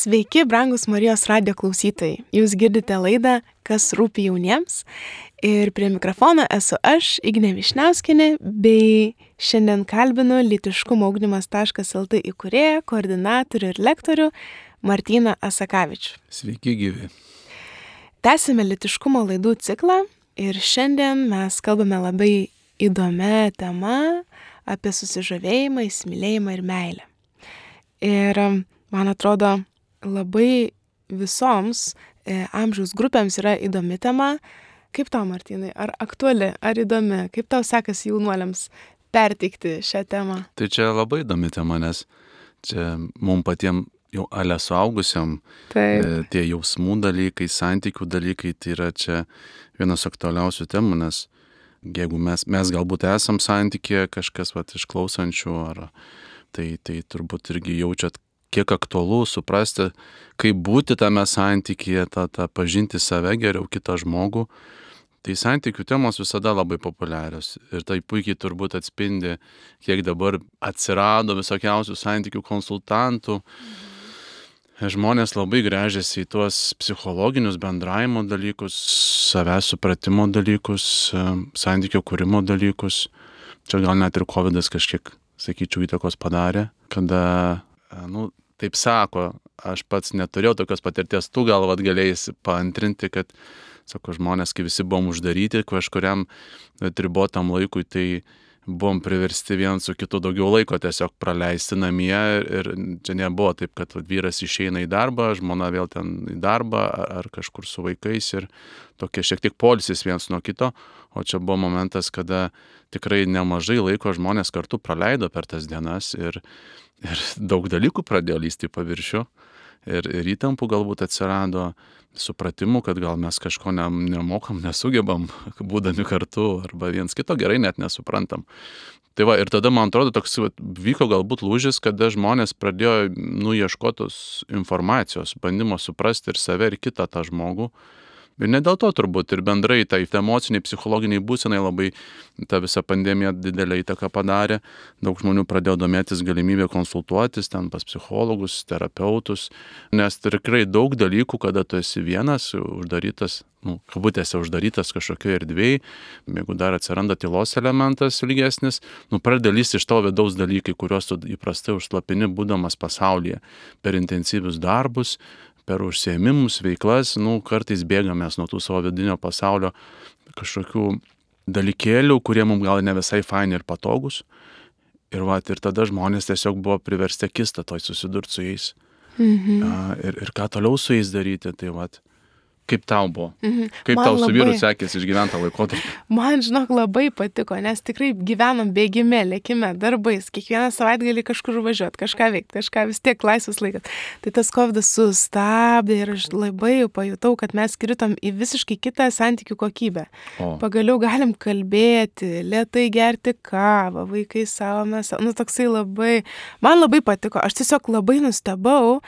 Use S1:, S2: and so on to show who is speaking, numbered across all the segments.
S1: Sveiki, brangus Marijos radio klausytojai. Jūs girdite laidą Kas rūpi jauniems. Ir prie mikrofono esu aš, Igne Višniauskinė, bei šiandien kalbinu litiškumo augdymas.lt įkūrėją, koordinatorių ir lektorių Martyną Asakavičių.
S2: Sveiki, gyvi.
S1: Tęsime litiškumo laidų ciklą ir šiandien mes kalbame labai įdomią temą apie susižavėjimą, įsimylėjimą ir meilę. Ir man atrodo, labai visoms e, amžiaus grupėms yra įdomi tema. Kaip tau, Martinai, ar aktuali, ar įdomi, kaip tau sekasi jaunuoliams perteikti šią temą?
S2: Tai čia labai įdomi tema, nes čia mums patiems jau ale suaugusiam e, tie jausmų dalykai, santykių dalykai, tai yra čia vienas aktualiausių temų, nes jeigu mes, mes galbūt esam santykėje, kažkas vat, išklausančių, ar, tai, tai turbūt irgi jaučiat, kiek aktualu suprasti, kaip būti tame santykėje, tą, tą pažinti save geriau, kitą žmogų. Tai santykių temos visada labai populiarios ir tai puikiai turbūt atspindi, kiek dabar atsirado visokiausių santykių konsultantų. Žmonės labai grežiasi į tuos psichologinius bendravimo dalykus, savęs supratimo dalykus, santykio kūrimo dalykus. Čia gal net ir COVID kažkiek, sakyčiau, įtakos padarė, kada, nu, taip sako, aš pats neturėjau tokios patirties, tu gal vad galėjai paantrinti, kad, sako, žmonės, kai visi buvom uždaryti kažkuriam ribotam laikui, tai buvom priversti vienas su kitu daugiau laiko tiesiog praleisti namie ir čia nebuvo taip, kad vyras išeina į darbą, žmona vėl ten į darbą ar, kažkur su vaikais ir tokia šiek tiek polisis vienas nuo kito, o čia buvo momentas, kada tikrai nemažai laiko žmonės kartu praleido per tas dienas ir, ir daug dalykų pradėjo lysti į paviršių ir, ir įtampų galbūt atsirado, supratimų, kad gal mes kažko ne, nemokam, nesugebam, būdami kartu, arba viens kito gerai net nesuprantam. Tai va, ir tada, man atrodo, toks vyko galbūt lūžis, kada žmonės pradėjo nuieškotos informacijos, bandymo suprasti ir save, ir kitą tą žmogų. Ir ne dėl to turbūt, ir bendrai tai emociniai, psichologiniai būsenai labai ta visa pandemija didelį įtaką padarė. Daug žmonių pradėjo domėtis galimybę konsultuotis ten pas psichologus, terapeutus, nes tikrai daug dalykų, kada tu esi vienas, uždarytas, nu, kabutėse uždarytas kažkokioje erdvėje, jeigu dar atsiranda tylos elementas ilgesnis, nu, pradeda lysti iš tavo vidaus dalykai, kuriuos tu įprastai užslapini būdamas pasaulyje per intensyvius darbus, per užsiemimus, veiklas, nu, kartais bėgamės nuo tų savo vidinio pasaulio kažkokių dalykėlių, kurie mums gal ne visai faini ir patogus. Ir, va, ir tada žmonės tiesiog buvo priversti akistą toj susidurti su jais.
S1: Mhm.
S2: A, ir, ir ką toliau su jais daryti, tai va, kaip tau buvo?
S1: Mhm.
S2: Kaip
S1: Man
S2: tau su vyru
S1: labai-
S2: sekėsi išgyventą laikotarpį?
S1: Man, žinok, labai patiko, nes tikrai gyvenom bėgime, lėkime, darbais, kiekvieną savaitgalį kažkur važiuoti, kažką veikti, kažką vis tiek laisvas laikas. Tai tas COVID sustabdė ir aš labai pajutau, kad mes kritom į visiškai kitą santykių kokybę.
S2: O,
S1: Pagaliau galim kalbėti, lietai gerti kavą, vaikai savo mes, nu toksai labai, man labai patiko, aš tiesiog labai nustebau.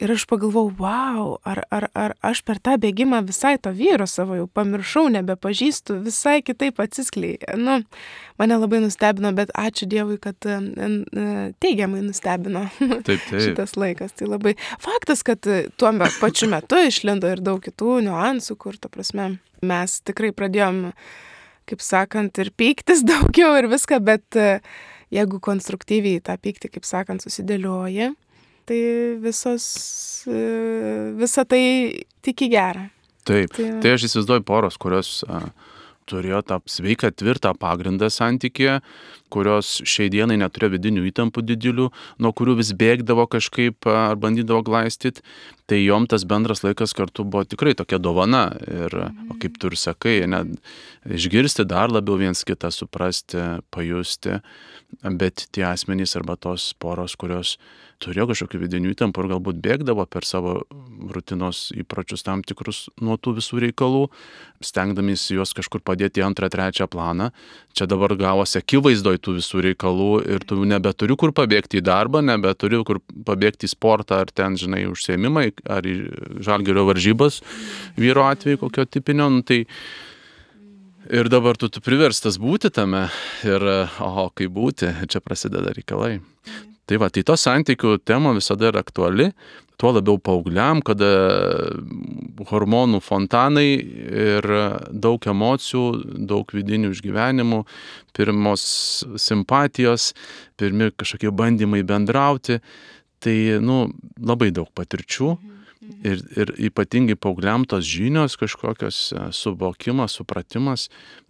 S1: Ir aš pagalvojau, wow, ar, ar, ar aš per tą bėgimą visai to vyro savo jau pamiršau, nebepažįstu, visai kitaip atsiskleidė. Nu, mane labai nustebino, bet ačiū Dievui, kad e, e, teigiamai nustebino
S2: taip, taip.
S1: šitas laikas. Tai labai faktas, kad tuo pačiu metu išlindo ir daug kitų niuansų, kur, ta prasme, mes tikrai pradėjom, kaip sakant, ir pyktis daugiau ir viską, bet e, jeigu konstruktyviai tą pyktį, kaip sakant, susidėlioji, tai visos, e, visa tai tik į gerą.
S2: Taip,
S1: Tai
S2: tai aš įsivaizduoju poros, kurios a, turėjo tą sveiką, tvirtą pagrindą santykėje, kurios šiai dienai neturėjo vidinių įtampų didelių, nuo kurių vis bėgdavo kažkaip ar bandydavo glaistyti, tai jom tas bendras laikas kartu buvo tikrai tokia dovana. Ir, o kaip tu ir sakai, net išgirsti dar labiau viens kitą, suprasti, pajusti, bet tie asmenys arba tos poros, kurios turėjo kažkokių vidinių įtampų ir galbūt bėgdavo per savo rutinos įpročius tam tikrus nuo tų visų reikalų, stengdamiesi juos kažkur padėti į antrą, trečią planą. Čia dabar gavosi akivaizdoj tų visų reikalų ir tu nebeturi kur pabėgti į darbą, nebeturi kur pabėgti į sportą ar ten, žinai, užsiemimai, ar į žalgerio varžybas vyro atveju kokio tipinio. Nu, tai Ir dabar tu, tu priverstas būti tame ir, o kaip būti, čia prasideda reikalai. Tai va, tai to santykių tema visada yra aktuali, tuo labiau paaugliam, kada hormonų fontanai ir daug emocijų, daug vidinių išgyvenimų, pirmos simpatijos, pirmi kažkokie bandymai bendrauti, tai, nu, labai daug patirčių. Mhm Ir, ir ypatingai paaugliam tos žinios kažkokios, e, suvokimas, supratimas,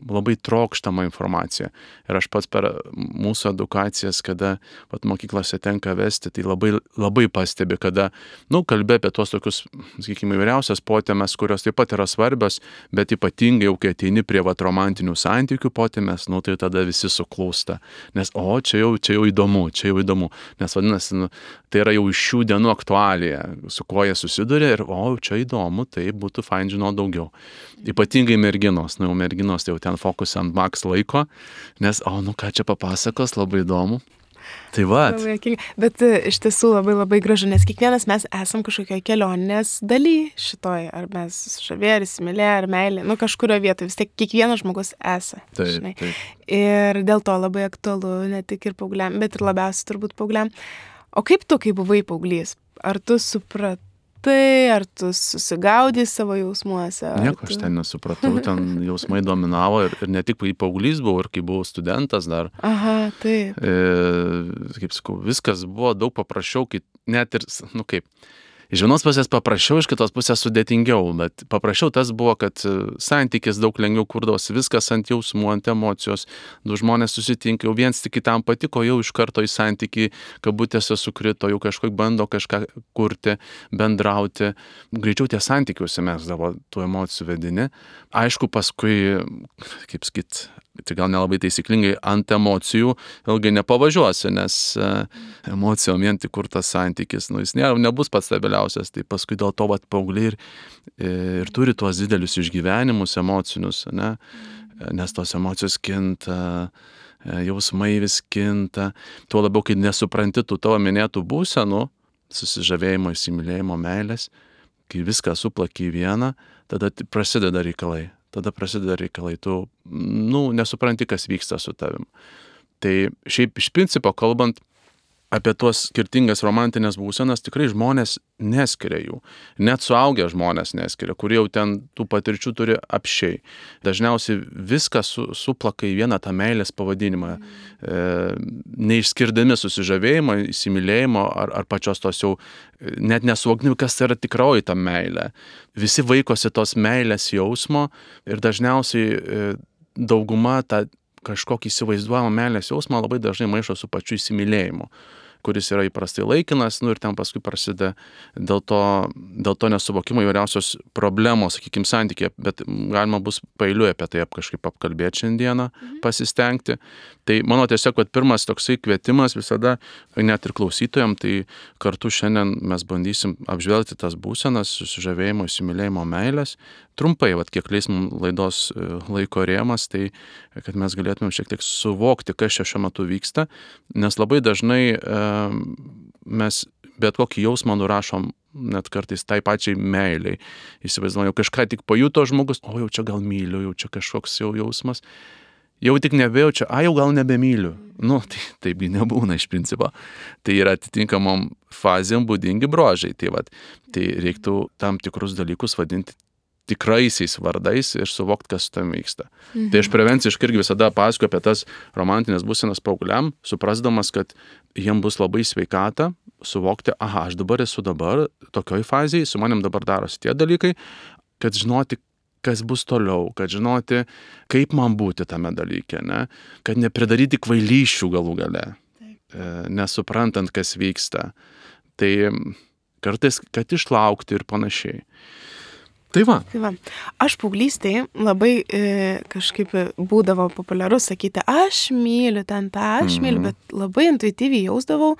S2: labai trokštama informacija. Ir aš pats per mūsų edukacijas, kada pat mokyklose tenka vesti, tai labai, labai pastebi, kada, nu, kalbė apie tuos tokius, sakykime, įvairiausias potėmes, kurios taip pat yra svarbios, bet ypatingai jau kai ateini prie vat romantinių santykių potėmes, nu, tai tada visi suklūsta. Nes, o, čia jau, čia jau įdomu, čia jau įdomu. Nes vadinasi, nu, tai yra jau šių dienų aktualija, su kuo jie susiduria susiduria ir, o, čia įdomu, tai būtų fain žinoti daugiau. Ypatingai merginos, nu jau merginos tai jau ten fokusą ant max laiko, nes, o, nu ką čia papasakos, labai įdomu. Tai va.
S1: Bet e, iš tiesų labai labai gražu, nes kiekvienas mes esam kažkokioje kelionės daly šitoj, ar mes žavė, ar įsimylė, ar meilė, nu kažkurioje vietoje, vis tiek kiekvienas žmogus esi.
S2: Taip, taip.
S1: Ir dėl to labai aktualu ne tik ir paaugliam, bet ir labiausiai turbūt paaugliam. O kaip tu, kai buvai paauglys, ar tu supratai? Supratai, ar tu susigaudai savo jausmuose?
S2: Nieko,
S1: tu...
S2: aš ten nesupratau, ten jausmai dominavo ir, ir ne tik paauglys buvau, ir kai buvau studentas dar.
S1: Aha, taip.
S2: E, kaip sakau, viskas buvo daug paprasčiau, kai net ir, nu kaip, iš vienos pusės paprasčiau, iš kitos pusės sudėtingiau, bet paprasčiau tas buvo, kad e, santykis daug lengviau kurdavosi, viskas ant jausmų, ant emocijos, du žmonės susitinka, jau viens tik kitam patiko, jau iš karto į santyki, kabutėse sukrito, jau kažkaip bando kažką kurti, bendrauti, greičiau tie santykiuose mes davo tų emocijų vedini. Aišku, paskui, kaip sakyt, tai gal nelabai taisyklingai, ant emocijų ilgai nepavažiuosi, nes e, emocijom vien tik kur tas santykis, nu, jis nėra, nebus pats stabiliausias, tai paskui dėl to vat paaugliai ir, ir turi tuos didelius išgyvenimus emocinius, ne? nes tos emocijos kinta e, jausmai vis kinta, tuo labiau, kai nesupranti tų tavo minėtų būsenų, susižavėjimo, įsimylėjimo, meilės, kai viską suplaki į vieną, tada prasideda reikalai tada prasideda reikalai, tu, nu, nesupranti, kas vyksta su tavim. Tai šiaip iš principo kalbant apie tuos skirtingas romantinės būsenas, tikrai žmonės neskiria jų. Net suaugę žmonės neskiria, kurie jau ten tų patirčių turi apšiai. Dažniausiai viską su, suplaka į vieną tą meilės pavadinimą, e, neišskirdami susižavėjimo, įsimylėjimo ar, ar pačios tos jau net nesuvokdami, kas tai yra tikroji ta meilė. Visi vaikosi tos meilės jausmo ir dažniausiai e, dauguma tą kažkokį įsivaizduojamą meilės jausmą labai dažnai maišo su pačiu įsimylėjimu kuris yra įprastai laikinas, nu ir ten paskui prasideda dėl to, dėl to nesuvokimo įvairiausios problemos, sakykime, santykė, bet galima bus pailiui apie tai kažkaip apkalbėti šiandieną, mhm. pasistengti. Tai mano tiesiog, kad pirmas toksai kvietimas visada, net ir klausytojams, tai kartu šiandien mes bandysim apžvelgti tas būsenas, susižavėjimo, įsimylėjimo meilės. Trumpai, vad kiek leis mums laidos e, laiko rėmas, tai kad mes galėtumėm šiek tiek suvokti, kas čia šiuo metu vyksta, nes labai dažnai e, mes bet kokį jausmą nurašom net kartais tai pačiai meiliai. Įsivaizduoju, kažką tik pajuto žmogus, o jau čia gal myliu, jau čia kažkoks jau jausmas. Jau tik nebejaučia, a jau gal nebemyliu. Nu, tai taipgi nebūna iš principo. Tai yra atitinkamom fazėm būdingi brožai. Tai, vat, tai reiktų tam tikrus dalykus vadinti tikraisiais vardais ir suvokti, kas su tam vyksta. Mhm. Tai aš prevenciškai irgi visada pasakoju apie tas romantinės būsenas paaugliam, suprasdamas, kad jiem bus labai sveikata suvokti, aha, aš dabar esu dabar tokioj fazėje, su manim dabar darosi tie dalykai, kad žinoti, kas bus toliau, kad žinoti, kaip man būti tame dalyke, ne? kad nepridaryti kvailyšių galų gale. E, nesuprantant, kas vyksta. Tai kartais, kad išlaukti ir panašiai. Tai va.
S1: Tai va. Aš paauglystėje labai e, kažkaip būdavo populiaru sakyti, aš myliu ten tą, aš myliu, mm -hmm. bet labai intuityviai jausdavau,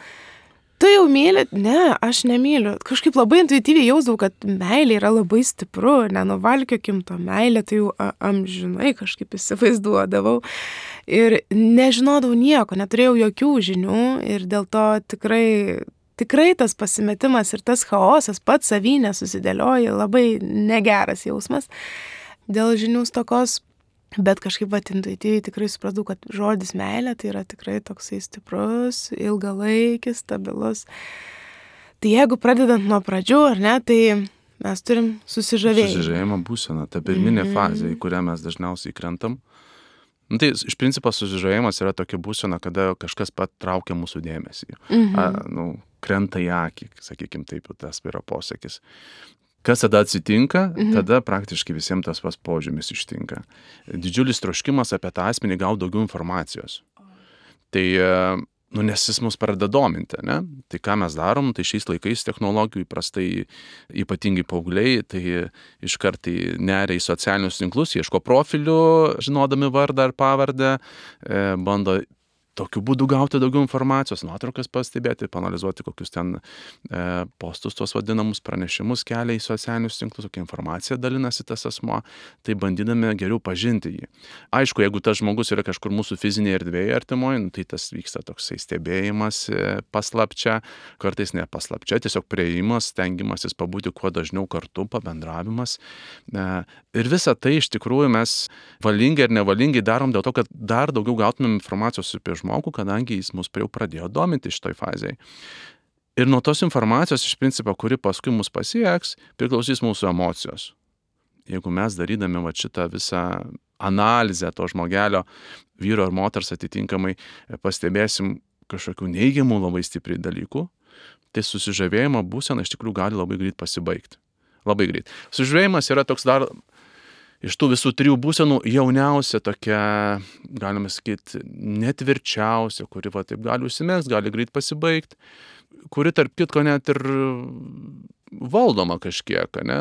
S1: tu jau myli, ne, aš nemyliu. Kažkaip labai intuityviai jausdavau, kad meilė yra labai stipru, nenuvalkiokim to meilę, tai jau amžinai kažkaip įsivaizduodavau. Ir nežinodavau nieko, neturėjau jokių žinių ir dėl to tikrai tikrai tas pasimetimas ir tas chaosas pats savy nesusidėlioja, labai negeras jausmas. Dėl žinių stokos Bet kažkaip pat intuityviai tikrai supratau, kad žodis meilė tai yra tikrai toksai stiprus, ilgalaikis, stabilus. Tai jeigu pradedant nuo pradžių, ar ne, tai mes turim susižavėjimą.
S2: Susižavėjimo būsena, ta pirminė mm -hmm. fazė, į kurią mes dažniausiai krentam. Nu, tai iš principo susižavėjimas yra tokia būsena, kada kažkas patraukia mūsų dėmesį. -hmm. A, nu, krenta į akį, sakykime taip, tas yra posakis. Kas tada atsitinka, mhm. tada praktiškai visiems tas pas požymis ištinka. Didžiulis troškimas apie tą asmenį gauti daugiau informacijos. Tai nu, nes jis mus pradeda dominti, ne? Tai ką mes darom, tai šiais laikais technologijų įprastai, ypatingai paaugliai, tai iš kartai neria į socialinius tinklus, ieško profilių, žinodami vardą ar pavardę, e, bando tokiu būdu gauti daugiau informacijos, nuotraukas pastebėti, panalizuoti, kokius ten e, postus, tuos vadinamus pranešimus kelia į socialinius tinklus, kokią informaciją dalinasi tas asmo, tai bandydami geriau pažinti jį. Aišku, jeigu tas žmogus yra kažkur mūsų fizinėje erdvėje artimoje, nu, tai tas vyksta toksai stebėjimas e, paslapčia, kartais ne paslapčia, tiesiog prieimas, stengimasis pabūti kuo dažniau kartu, pabendravimas. E, ir visą tai iš tikrųjų mes valingai ar nevalingai darom dėl to, kad dar daugiau gautumėm informacijos apie žmogų, kadangi jis mus jau pradėjo dominti šitoj fazėje. Ir nuo tos informacijos iš principo, kuri paskui mus pasieks, priklausys mūsų emocijos. Jeigu mes darydami va šitą visą analizę to žmogelio, vyro ar moters atitinkamai pastebėsim kažkokių neigiamų labai stipriai dalykų, tai susižavėjimo būsena iš tikrųjų gali labai greit pasibaigti. Labai greit. Susižavėjimas yra toks dar iš tų visų trijų būsenų jauniausia tokia, galime sakyti, netvirčiausia, kuri va taip gali užsimest, gali greit pasibaigti, kuri tarp kitko net ir valdoma kažkiek, ne,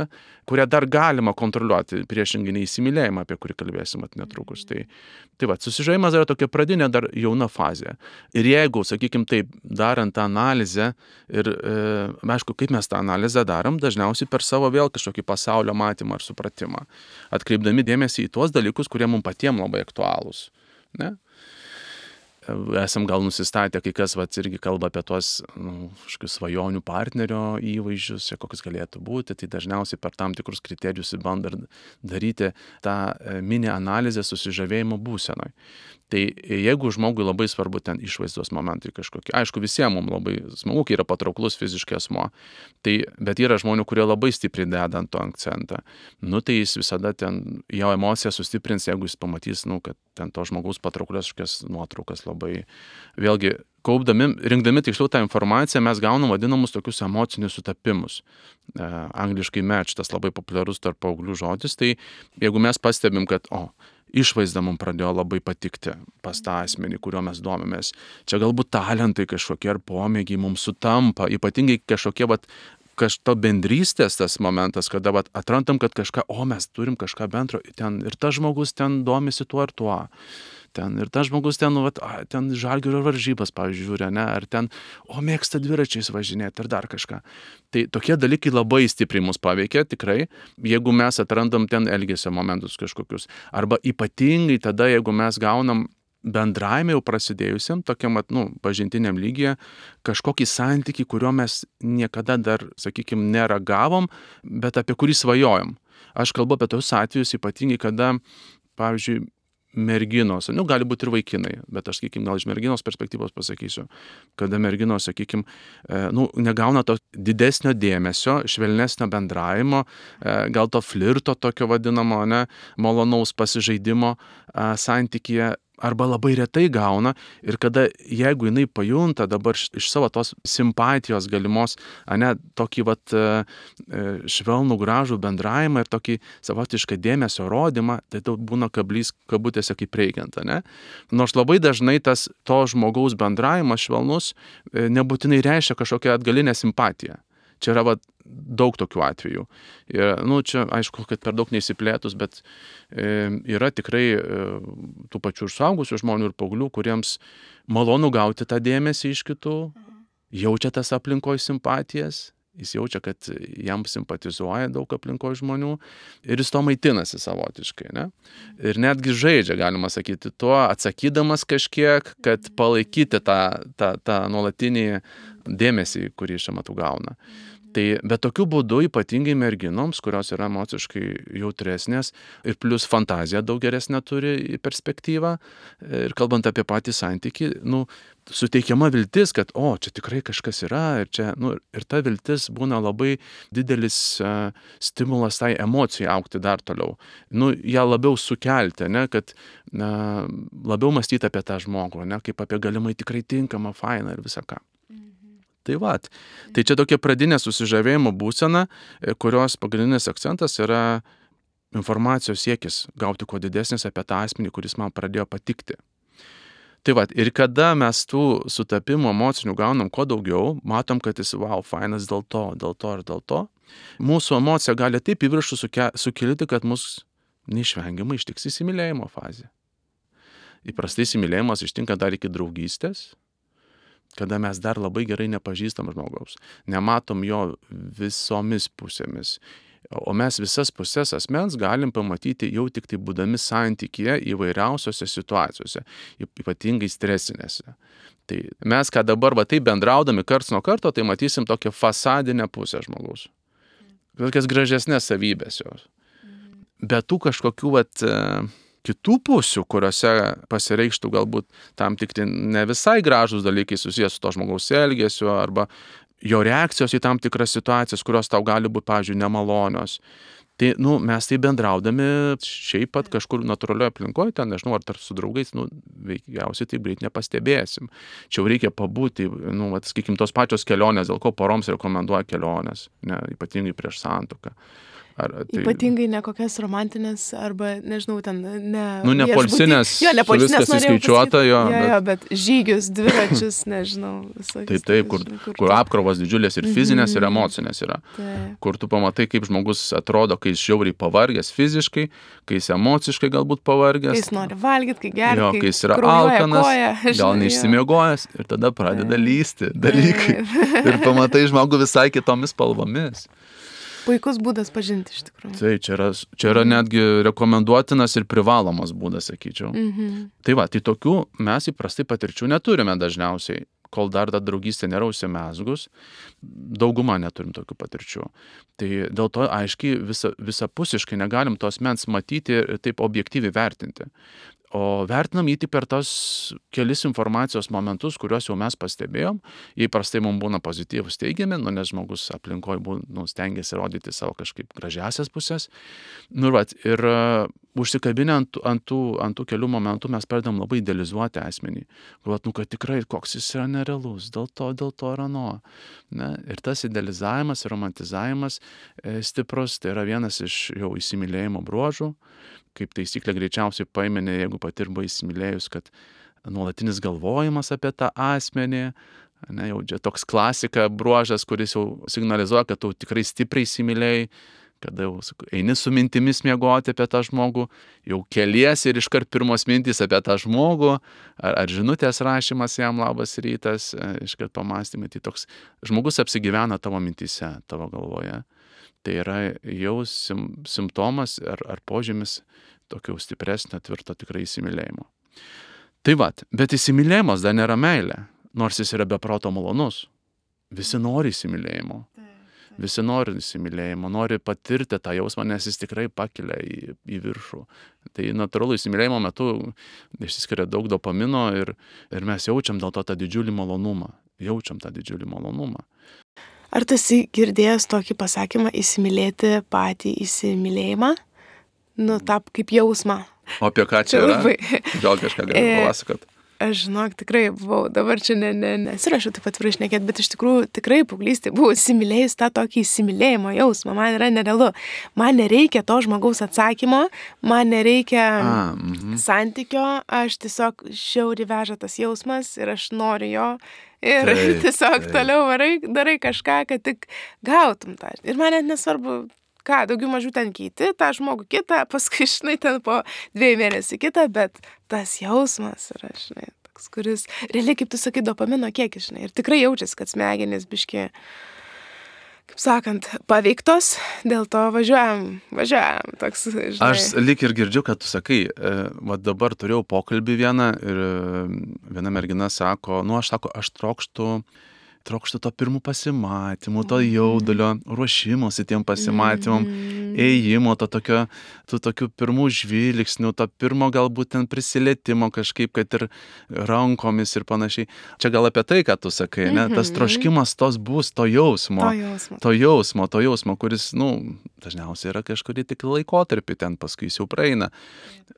S2: kurią dar galima kontroliuoti, priešingai neįsimylėjimą, apie kurį kalbėsim netrukus. Tai, tai va, susižaimas yra tokia pradinė dar jauna fazė. Ir jeigu, sakykime, taip, darant tą analizę, ir, e, aišku, kaip mes tą analizę darom, dažniausiai per savo vėl kažkokį pasaulio matymą ar supratimą, atkreipdami dėmesį į tuos dalykus, kurie mums patiems labai aktualūs. Ne? Esam gal nusistatę, kai kas vat, irgi kalba apie tuos nu, svajonių partnerio įvaizdžius, kokius galėtų būti, tai dažniausiai per tam tikrus kriterijus bando daryti tą e, mini analizę susižavėjimo būsenoj. Tai jeigu žmogui labai svarbu ten išvaizdos momentai kažkokie, aišku, visiems mums labai smagu, kai yra patrauklus fiziškai asmo, tai, bet yra žmonių, kurie labai stipriai deda ant to akcentą. Nu, tai jis visada ten jo emociją sustiprins, jeigu jis pamatys, nu, kad ten to žmogaus patrauklios kažkokias nuotraukas labai. Vėlgi, kaupdami, rinkdami tiksliau tą informaciją, mes gaunam vadinamus tokius emocinius sutapimus. E, angliškai match, tas labai populiarus tarp paauglių žodis, tai jeigu mes pastebim, kad, o, išvaizda mums pradėjo labai patikti pas tą asmenį, kuriuo mes domimės. Čia galbūt talentai kažkokie ar pomėgiai mums sutampa, ypatingai kažkokie, vat, kažto bendrystės tas momentas, kada vat, atrandam, kad kažką, o mes turim kažką bendro, ten ir tas žmogus ten domisi tuo ar tuo ten ir tas žmogus ten, nu, vat, a, ten žalgirio varžybas, pavyzdžiui, žiūri, ne, ar ten, o mėgsta dviračiais važinėti, ar dar kažką. Tai tokie dalykai labai stipriai mus paveikia, tikrai, jeigu mes atrandam ten elgesio momentus kažkokius. Arba ypatingai tada, jeigu mes gaunam bendraime jau prasidėjusiam, tokiam, nu, pažintiniam lygyje, kažkokį santykį, kurio mes niekada dar, sakykime, neragavom, bet apie kurį svajojom. Aš kalbu apie tos atvejus ypatingai, kada, pavyzdžiui, merginos, nu, gali būti ir vaikinai, bet aš, sakykime, gal iš merginos perspektyvos pasakysiu, kada merginos, sakykime, nu, negauna to didesnio dėmesio, švelnesnio bendravimo, e, gal to flirto tokio vadinamo, ne, malonaus pasižaidimo santykėje arba labai retai gauna ir kada jeigu jinai pajunta dabar iš savo tos simpatijos galimos, ne, tokį vat e, e, švelnų gražų bendravimą ir tokį savotišką dėmesio rodymą, tai tau būna kablys kabutėse kaip reikiant, ne? Nors labai dažnai tas to žmogaus bendravimas švelnus e, nebūtinai reiškia kažkokią atgalinę simpatiją. Čia yra va, daug tokių atvejų. Ir, nu, čia, aišku, kad per daug neįsiplėtus, bet e, yra tikrai e, tų pačių ir suaugusių žmonių ir paauglių, kuriems malonu gauti tą dėmesį iš kitų, jaučia tas aplinkoje simpatijas, jis jaučia, kad jam simpatizuoja daug aplinkoje žmonių ir jis to maitinasi savotiškai. Ne? Ir netgi žaidžia, galima sakyti, tuo atsakydamas kažkiek, kad palaikyti tą, tą, tą nuolatinį dėmesį, kurį šiuo metu gauna. Tai bet tokiu būdu ypatingai merginoms, kurios yra emociškai jautresnės ir plus fantazija daug geresnė turi perspektyvą ir kalbant apie patį santyki, nu, suteikiama viltis, kad, o, čia tikrai kažkas yra ir, čia, nu, ir ta viltis būna labai didelis uh, stimulas tai emocijai aukti dar toliau. Nu, ją labiau sukelti, ne, kad na, labiau mąstyti apie tą žmogų, ne, kaip apie galimai tikrai tinkamą, fainą ir visą ką. Tai va, tai čia tokia pradinė susižavėjimo būsena, e, kurios pagrindinis akcentas yra informacijos siekis gauti kuo didesnis apie tą asmenį, kuris man pradėjo patikti. Tai va, ir kada mes tų sutapimų emocinių gaunam kuo daugiau, matom, kad jis, wow, fainas dėl to, dėl to ir dėl to, mūsų emocija gali taip į viršų sukilti, kad mus neišvengiamai ištiks įsimylėjimo fazė. Įprastai įsimylėjimas ištinka dar iki draugystės, kada mes dar labai gerai nepažįstam žmogaus, nematom jo visomis pusėmis, O mes visas pusės asmens galim pamatyti jau tik tai būdami santykėje įvairiausiose situacijose, ypatingai stresinėse. Tai mes, ką dabar va taip bendraudami karts nuo karto, tai matysim tokią fasadinę pusę žmogaus. Tokias gražesnės savybės jos. Bet tų kažkokių vat, e, kitų pusių, kuriuose pasireikštų galbūt tam tikri ne visai gražus dalykai susijęs su to žmogaus elgesiu arba jo reakcijos į tam tikras situacijas, kurios tau gali būti, pavyzdžiui, nemalonios. Tai, nu, mes tai bendraudami šiaip pat kažkur natūralioje aplinkoje, ten, nežinau, ar tarp su draugais, nu, veikiausiai taip greit nepastebėsim. Čia jau reikia pabūti, nu, sakykime, tos pačios kelionės, dėl ko poroms rekomenduoja kelionės, ne, ypatingai prieš santoką.
S1: Ar, tai... Ypatingai ne kokias romantinės arba, nežinau, ten ne...
S2: Nu, ne polsinės. Jo, ne polsinės. Viskas įskaičiuota jo.
S1: Jo, jo, bet žygius, dviračius, nežinau.
S2: Taip, taip, kur, kur, kur apkrovos didžiulės ir fizinės, mm -hmm. ir mhm. emocinės yra. Taip. Kur tu pamatai, kaip žmogus atrodo, kai jis žiauriai pavargęs fiziškai, kai jis emociškai galbūt pavargęs.
S1: Kai jis nori valgyti, kai geria.
S2: Jo, kai jis yra alkanas, koja, gal neišsimiegojęs ir tada pradeda lysti dalykai. ir pamatai žmogų visai kitomis spalvomis.
S1: Puikus būdas pažinti iš tikrųjų.
S2: Tai čia yra, čia yra netgi rekomenduotinas ir privalomas būdas, sakyčiau. Mhm. Tai va, tai tokių mes įprastai patirčių neturime dažniausiai, kol dar ta draugystė nėra užsimesgus, dauguma neturim tokių patirčių. Tai dėl to aiškiai visa, visapusiškai negalim tos mens matyti ir taip objektyviai vertinti. O vertinam jį tik per tas kelis informacijos momentus, kuriuos jau mes pastebėjom. Įprastai mums būna pozityvus teigiami, nu, nes žmogus aplinkoje nu, stengiasi rodyti savo kažkaip gražiasias pusės. Nu, vat, ir uh, užsikabinę ant, ant, tų, ant tų kelių momentų mes pradedam labai idealizuoti asmenį. Galvot, nu, kad tikrai koks jis yra nerealus, dėl to, dėl to ir ano. Ne? Ir tas idealizavimas, romantizavimas e, stiprus, tai yra vienas iš jau įsimylėjimo bruožų kaip taisyklė greičiausiai paimenė, jeigu patirba įsimylėjus, kad nuolatinis galvojimas apie tą asmenį, ne, jau čia toks klasika bruožas, kuris jau signalizuoja, kad tu tikrai stipriai įsimylėjai, kada jau eini su mintimis miegoti apie tą žmogų, jau keliesi ir iškart pirmos mintys apie tą žmogų, ar, ar žinutės rašymas jam labas rytas, e, iškart pamastymai, tai toks žmogus apsigyvena tavo mintise, tavo galvoje tai yra jau sim, simptomas ar, ar požymis tokio stipresnio, tvirto tikrai įsimylėjimo. Tai vad, bet įsimylėjimas dar nėra meilė, nors jis yra beproto malonus. Visi nori įsimylėjimo. Visi nori įsimylėjimo, nori patirti tą jausmą, nes jis tikrai pakelia į, į viršų. Tai natūralu įsimylėjimo metu išsiskiria daug dopamino ir, ir mes jaučiam dėl to tą didžiulį malonumą. Jaučiam tą didžiulį malonumą.
S1: Ar tu esi girdėjęs tokį pasakymą įsimylėti patį įsimylėjimą? Nu, tap kaip jausmą.
S2: O apie ką čia yra? Gal kažką gali e, papasakot?
S1: Aš žinok, tikrai buvau, dabar čia ne, ne, nesirašiau taip atvirai šnekėti, bet iš tikrųjų tikrai paauglystė buvau įsimylėjus tą tokį įsimylėjimo jausmą, man yra nerealu. Man nereikia to žmogaus atsakymo, man nereikia A, mm -hmm. santykio, aš tiesiog žiauri veža tas jausmas ir aš noriu jo Ir taip, tiesiog taip. toliau varai, darai kažką, kad tik gautum tą. Ir man net nesvarbu, ką, daugiau mažiau ten keiti, tą žmogų kitą, paskui, žinai, ten po dviejų mėnesių kitą, bet tas jausmas yra, žinai, toks, kuris, realiai, kaip tu sakai, dopamino kiekis, žinai, ir tikrai jaučiasi, kad smegenys biškiai kaip sakant, paveiktos, dėl to važiuojam, važiuojam. Toks, žinai.
S2: Aš lik ir girdžiu, kad tu sakai, e, va dabar turėjau pokalbį vieną ir e, viena mergina sako, nu aš sako, aš trokštų trokštų to pirmų pasimatymų, to jaudulio, ruošimosi tiem pasimatymam, ėjimo, to tokio, tų tokių pirmų žvilgsnių, to pirmo galbūt ten prisilietimo kažkaip, kad ir rankomis ir panašiai. Čia gal apie tai, ką tu sakai, ne? Tas troškimas tos bus, to jausmo.
S1: To jausmo.
S2: To jausmo, to jausmo, kuris, na, nu, dažniausiai yra kažkurį tik laikotarpį, ten paskui jis jau praeina.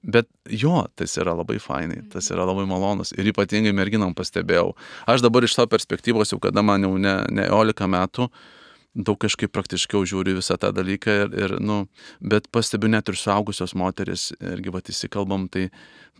S2: Bet jo, tas yra labai fainai, tas yra labai malonus. Ir ypatingai merginam pastebėjau. Aš dabar iš savo perspektyvos jau, kada man jau ne, ne 11 metų, daug kažkaip praktiškiau žiūri visą tą dalyką ir, ir nu, bet pastebiu net ir suaugusios moteris, irgi va įsikalbam, tai,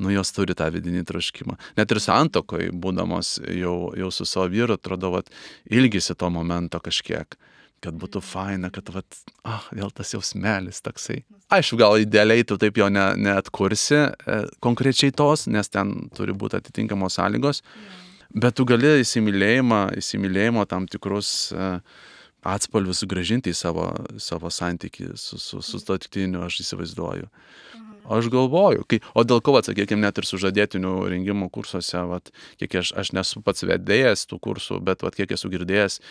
S2: nu, jos turi tą vidinį troškimą. Net ir santokoj, būdamos jau, jau su savo vyru, atrodo, va, ilgisi to momento kažkiek kad būtų faina, kad, vat, ah, vėl tas jausmelis toksai. Aišku, gal idealiai tu taip jo ne, neatkursi e, konkrečiai tos, nes ten turi būti atitinkamos sąlygos, bet tu gali įsimylėjimą, įsimylėjimo tam tikrus e, atspalvius sugražinti į savo, savo santykį su, su, su to tiktiniu, aš įsivaizduoju. Aš galvoju, kai, o dėl ko, sakykime, net ir sužadėtinių rengimo kursuose, vat, kiek aš, aš nesu pats vedėjas tų kursų, bet vat, kiek esu girdėjęs,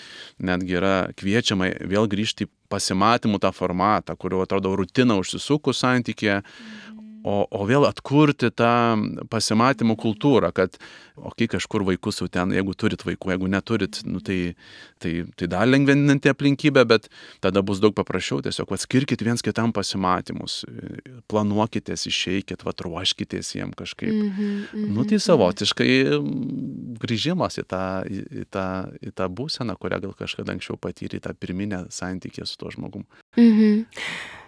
S2: netgi yra kviečiama vėl grįžti pasimatymų tą formatą, kurio atrodo rutina užsisukus santykė, o, o vėl atkurti tą pasimatymų kultūrą, kad, o kai kažkur vaikus jau ten, jeigu turit vaikų, jeigu neturit, nu, tai, tai, tai dar lengvinanti aplinkybė, bet tada bus daug paprasčiau, tiesiog atskirkit viens kitam pasimatymus, planuokitės, išeikit, va, ruoškitės jiem kažkaip. Mm -hmm, mm -hmm. Nu, tai mhm. savotiškai grįžimas į tą, į, tą, į tą būseną, kurią gal kažkada anksčiau patyrė, tą pirminę santykį su tuo žmogum. Mm -hmm.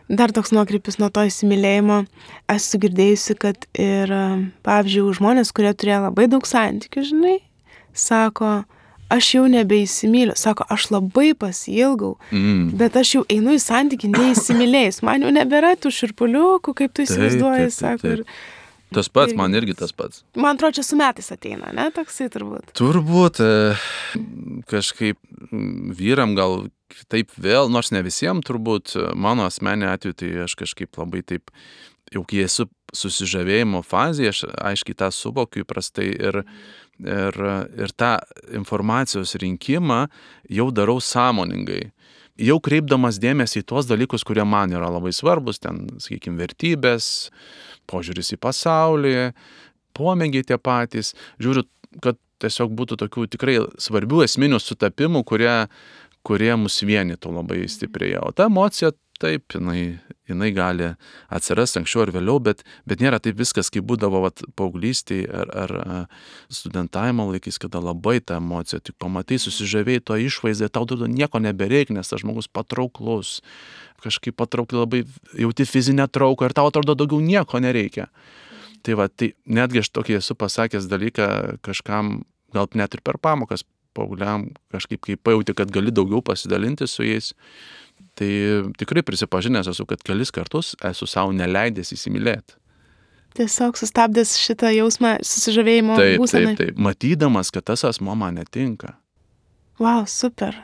S1: Dar toks nuokrypis nuo to įsimylėjimo. Esu girdėjusi, kad ir, pavyzdžiui, žmonės, kurie turėjo labai daug santykių, žinai, sako, aš jau nebeįsimyliu, sako, aš labai pasilgau, mm. bet aš jau einu į santykių neįsimylėjus, man jau nebėra tų širpuliukų, kaip tu įsivaizduoji, sako. Ir,
S2: Tas pats, man irgi tas pats.
S1: Man atrodo, čia su metais ateina, ne, toksai turbūt.
S2: Turbūt e, kažkaip vyram gal taip vėl, nors ne visiems turbūt, mano asmenė atveju, tai aš kažkaip labai taip, jau kai esu susižavėjimo fazėje, aš aiškiai tą suvokiu įprastai ir, ir, ir tą informacijos rinkimą jau darau sąmoningai. Jau kreipdamas dėmesį į tuos dalykus, kurie man yra labai svarbus, ten, sakykime, vertybės, požiūris į pasaulį, pomėgiai tie patys, žiūriu, kad tiesiog būtų tokių tikrai svarbių esminių sutapimų, kurie kurie mus vienytų labai stipriai. O ta emocija, taip, jinai, jinai gali atsirasti anksčiau ar vėliau, bet, bet nėra taip viskas, kaip būdavo vat, paauglystėje ar, ar studentavimo laikais, kada labai ta emocija, tik pamatai, susižavėjai to išvaizdą, tau daugiau nieko nebereikia, nes tas žmogus patrauklus, kažkaip patraukli labai jauti fizinę trauką ir tau atrodo daugiau nieko nereikia. Tai va, tai netgi aš tokį esu pasakęs dalyką kažkam, gal net ir per pamokas paaugliam kažkaip, kai pajauti, kad gali daugiau pasidalinti su jais, tai tikrai prisipažinęs esu, kad kelis kartus esu savo neleidęs įsimylėti.
S1: Tiesiog sustabdęs šitą jausmą susižavėjimo
S2: taip,
S1: būseną.
S2: Taip, taip, matydamas, kad tas asmo man netinka.
S1: Wow, super.